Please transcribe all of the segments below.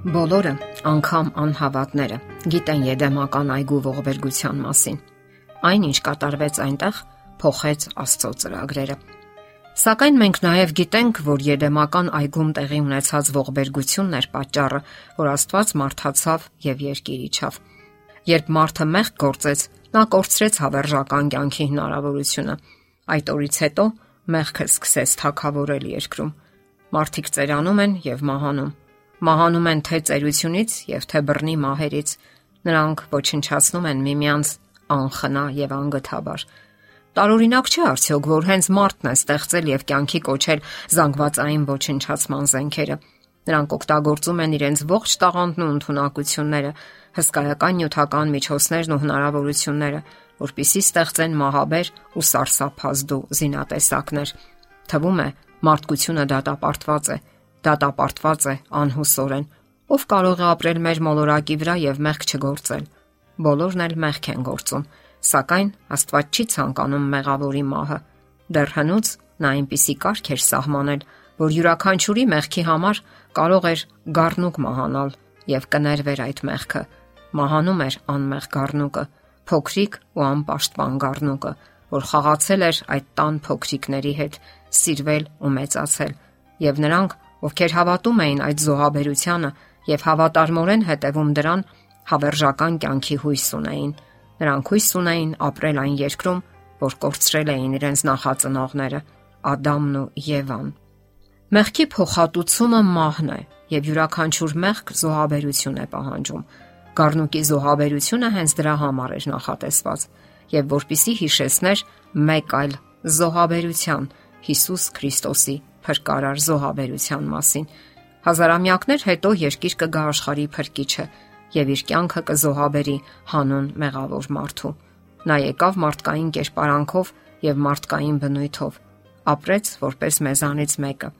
Բոլորը, անգամ անհավատները, գիտեն Եդեմական այգու ողբերգության մասին։ Այն, ինչ կատարվեց այնտեղ, փոխեց Աստծո ծրագրերը։ Սակայն մենք նաև գիտենք, որ Եդեմական այգում տեղի ունեցած ողբերգությունն էր պատճառը, որ Աստված մարդացավ եւ երկիր իջավ։ Երբ մարդը մեղք գործեց, նա կորցրեց հավերժական կյանքի հնարավորությունը։ Այդ օրից հետո մեղքը սկսեց թակավորել երկրում։ Մարդիկ ծերանում են եւ մահանում մահանում են թե ծերությունից եւ թե բռնի մահերից։ Նրանք ոչնչացնում են միմյանց անխնա եւ անգթաբար։ Տարօրինակ չէ արդյոք, որ հենց մարդն է ստեղծել եւ կյանքի կոչել զանգվածային ոչնչացման զենքերը։ Նրանք օգտագործում են իրենց ողջ տաղանդն ու ընտունակությունները, հսկայական նյութական միջոցներն ու հնարավորությունները, որpիսի ստեղծեն մահաբեր ու սարսափազդու զինատեսակներ։ Թվում է, մարդկությունը դատապարտված է, դատապարտված է անհուսորեն։ Ով կարող է ապրել մեր մոլորակի վրա եւ մեղք չգործել։ Բոլորն էլ մեղք են գործում, սակայն Աստված չի ցանկանում մեղավորի մահը։ Դեռ հնուց նա այնպիսի կարգ էր սահմանել, որ յուրաքանչյուրի մեղքի համար կարող էր գառնուկ մահանալ եւ կներվեր այդ մեղքը։ Մահանում էր անմեղ գառնուկը, փոքրիկ ու անպաշտպան գառնուկը, որ խաղացել էր այդ տան փոքրիկների հետ, սիրվել ու մեծացել, եւ նրանք ովքեր հավատում էին այդ զոհաբերությանը եւ հավատարմորեն հետևում դրան, հավերժական կյանքի հույս ունեին։ Նրանք հույս ունեին ապրել այն երկրում, որ կորցրել էին իրենց նախածնողները՝ Ադամն ու Եվան։ Մեղքի փոխհատուցումը մահն է եւ յուրաքանչյուր մեղք զոհաբերություն է պահանջում։ Գառնուկի զոհաբերությունը հենց դրա համար էր նախատեսված եւ որpիսի հիշեցներ մեկ այլ զոհաբերության Հիսուս Քրիստոսի փրկարար զոհաբերության մասին։ Հազարամյակներ հետո երկիր կգա աշխարհի փրկիչը եւ իր կյանքը կզոհաբերի հանուն մեղավոր մարդու։ Նա եկավ մարդկային կերպարանքով եւ մարդկային բնույթով, ապրեց որպես մեզանից մեկը,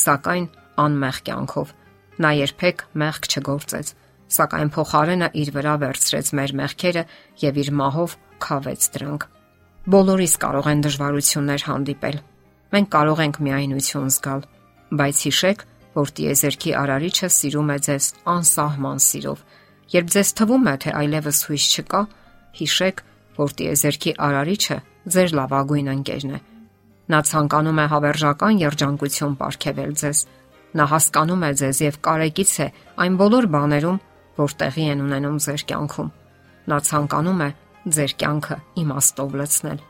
սակայն անմեղ կյանքով։ Նա երբեք մեղք չգործեց, սակայն փոխարենը իր վրա վերցրեց մեր մեղքերը եւ իր մահով քավեց դրանք։ Բոլորիս կարող են դժվարություններ հանդիպել, Մենք կարող ենք միայնություն զգալ, բայց հիշեք, որ տիեզերքի արարիչը սիրում է ձեզ անսահման սիրով։ Երբ ձեզ թվում է, թե այլևս հույս չկա, հիշեք, որ տիեզերքի արարիչը ձեր լավագույն ընկերն է։ Նա ցանկանում է հավերժական երջանկություն ապարգևել ձեզ։ Նա հասկանում է ձեզ եւ կարեկից է այն բոլոր բաներում, որ տեղի են ունենում ձեր կյանքում։ Նա ցանկանում է ձեր կյանքը իմաստով լցնել։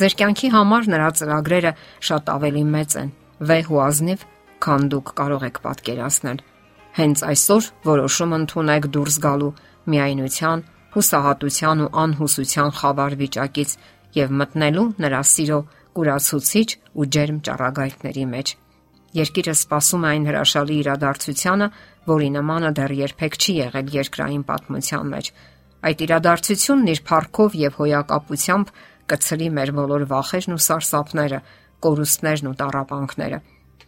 Ձեր կյանքի համար նրա ծրագրերը շատ ավելի մեծ են, վեհ ու ազնիվ, քան դուք կարող եք պատկերացնել։ Հենց այսօր որոշում ընդունեք դուրս գալու միայնության, հուսահատության ու անհուսության խավար վիճակից եւ մտնելու նրա սիրո կուրացուցիչ ու ջերմ ճառագայթների մեջ։ Երկիրը սпасում այն հրաշալի իրադարձությանը, որի նմանը դեռ երբեք չի եղել երկրային պատմության մեջ։ Այդ իրադարձությունն իր փառքով եւ հոյակապությամբ կցրի մեր բոլոր վախերն ու սարսափները, կորուստներն ու տարապանքները։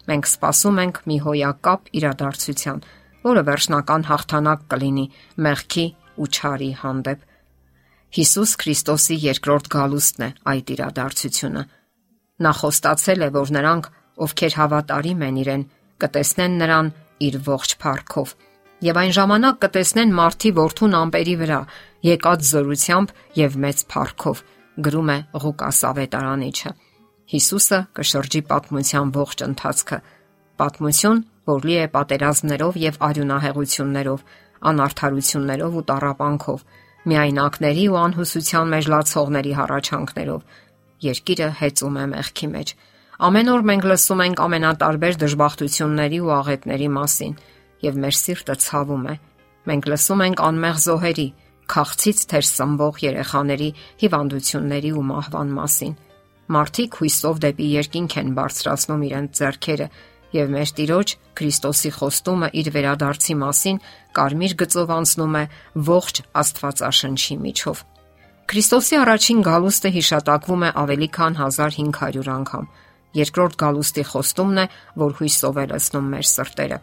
Մենք սպասում ենք մի հոյակապ իրադարձության, որը վերջնական հաղթանակ կլինի մեղքի ու չարի հանդեպ։ Հիսուս Քրիստոսի երկրորդ գալուստն է այդ իրադարձությունը։ Նա խոստացել է, որ նրանք, ովքեր հավատարիմ են իրեն, կտեսնեն նրան իր ողջ փառքով։ Եվ այն ժամանակ կտեսնեն մարդի որդուն ամպերի վրա, եկած զորությամբ եւ մեծ փառքով գրում է Ղուկաս ավետարանիչը։ Հիսուսը կշրջի պատմության ողջ ընթացքը։ Պատմություն, որ լի է պատերազմներով եւ արյունահեղություններով, անարթարություններով ու տարապանքով, միայնակների ու անհուսության մեջ լացողների հառաչանքներով։ Երկիրը հեծում է մեղքի մեջ։ Ամեն օր մենք լսում ենք ամենատարբեր դժբախտությունների ու աղետների մասին, եւ մեր սիրտը ցավում է։ Մենք լսում ենք անմեղ զոհերի, քաղցից թեր սնվող երեխաների հիվանդությունների ու մահվան մասին։ Մարդիկ հույսով դեպի երկինք են բարձրացնում իրենց ձեռքերը եւ մեր Տիրոջ Քրիստոսի խոստումը իր վերադարձի մասին կարմիր գծով անցնում է ողջ Աստվածաշնչի միջով։ Քրիստոսի առաջին գալուստը հիշատակվում է ավելի քան 1500 անգամ։ Երկրորդ գալուստի խոստումն է, որ հույսով է լցնում մեր սրտերը։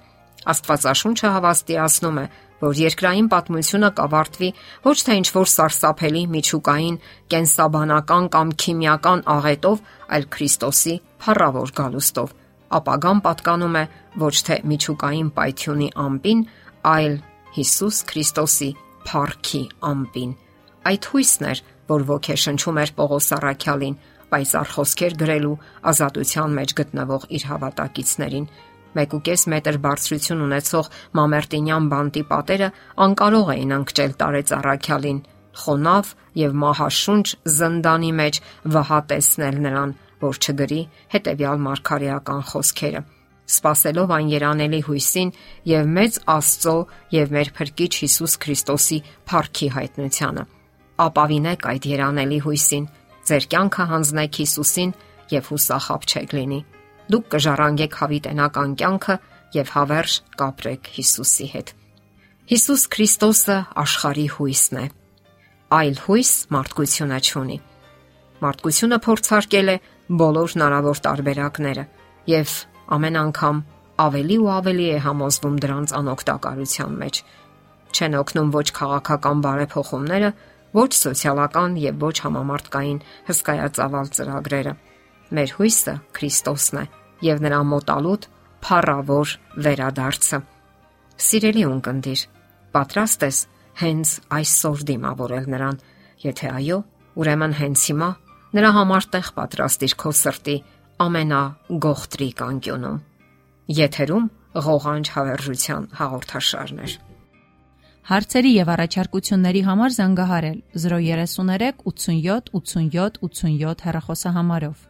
Աստվածաշունչը հավաստիացնում է, որ երկրային պատմությունը կավարտվի ոչ թե ինչ որ սարսափելի միջուկային, կենսաբանական կամ քիմիական աղետով, այլ Քրիստոսի փառավոր գալուստով։ Ապագան պատկանում է ոչ թե միջուկային պայթյունի ամպին, այլ Հիսուս Քրիստոսի փառքի ամպին։ Այդ հույսն էր, որ ոգեշնչում էր Պողոս Արաքյալին, պայծառ խոսքեր գրելու ազատության մեջ գտնվող իր հավատակիցներին։ 1.5 մետր բարձրություն ունեցող մամերտինյան բանտի պատերը անկարող էին անկճել տարեց առաքյալին. խոնավ եւ մահաշունչ զնդանի մեջ վհա տեսնել նրան որ չգրի հետեւյալ մարգարեական խոսքերը սпасելով այն երանելի հույսին եւ մեծ Աստծո եւ մեր Փրկիչ Հիսուս Քրիստոսի փառքի հայտնությանը ապավինեք այդ երանելի հույսին ձեր կյանքը հանձնեք Հիսուսին եւ հուսախապ չեք լինի Դուք կժառանգեք հավիտենական կյանքը եւ հավերժ կապրեք Հիսուսի հետ։ Հիսուս Քրիստոսը աշխարհի հույսն է։ Այլ հույս մարդկությունը չունի։ Մարդկությունը փորձարկել է բոլոր հնարավոր տարբերակները եւ ամեն անգամ ավելի ու ավելի է համոզվում դրանց անօգտակարության մեջ։ Չեն օգնում ոչ քաղաքական բարեփոխումները, ոչ սոցիալական եւ ոչ համամարտկային հսկայածավալ ծրագրերը։ Մեր հույսը Քրիստոսն է եւ նրա մոտալուտ փառավոր վերադարձը։ Սիրելի ունկնդիր, պատրաստ ես հենց այսօր դիմավորել նրան, եթե այո, ուրեմն հենց հիմա նրա համար տեղ պատրաստիր քո սրտի ամենագողտրիկ անկյունում։ Եթերում ղողանջ հավերժության հաղորդաշարներ։ Հարցերի եւ առաջարկությունների համար զանգահարել 033 87 87 87 հեռախոսահամարով։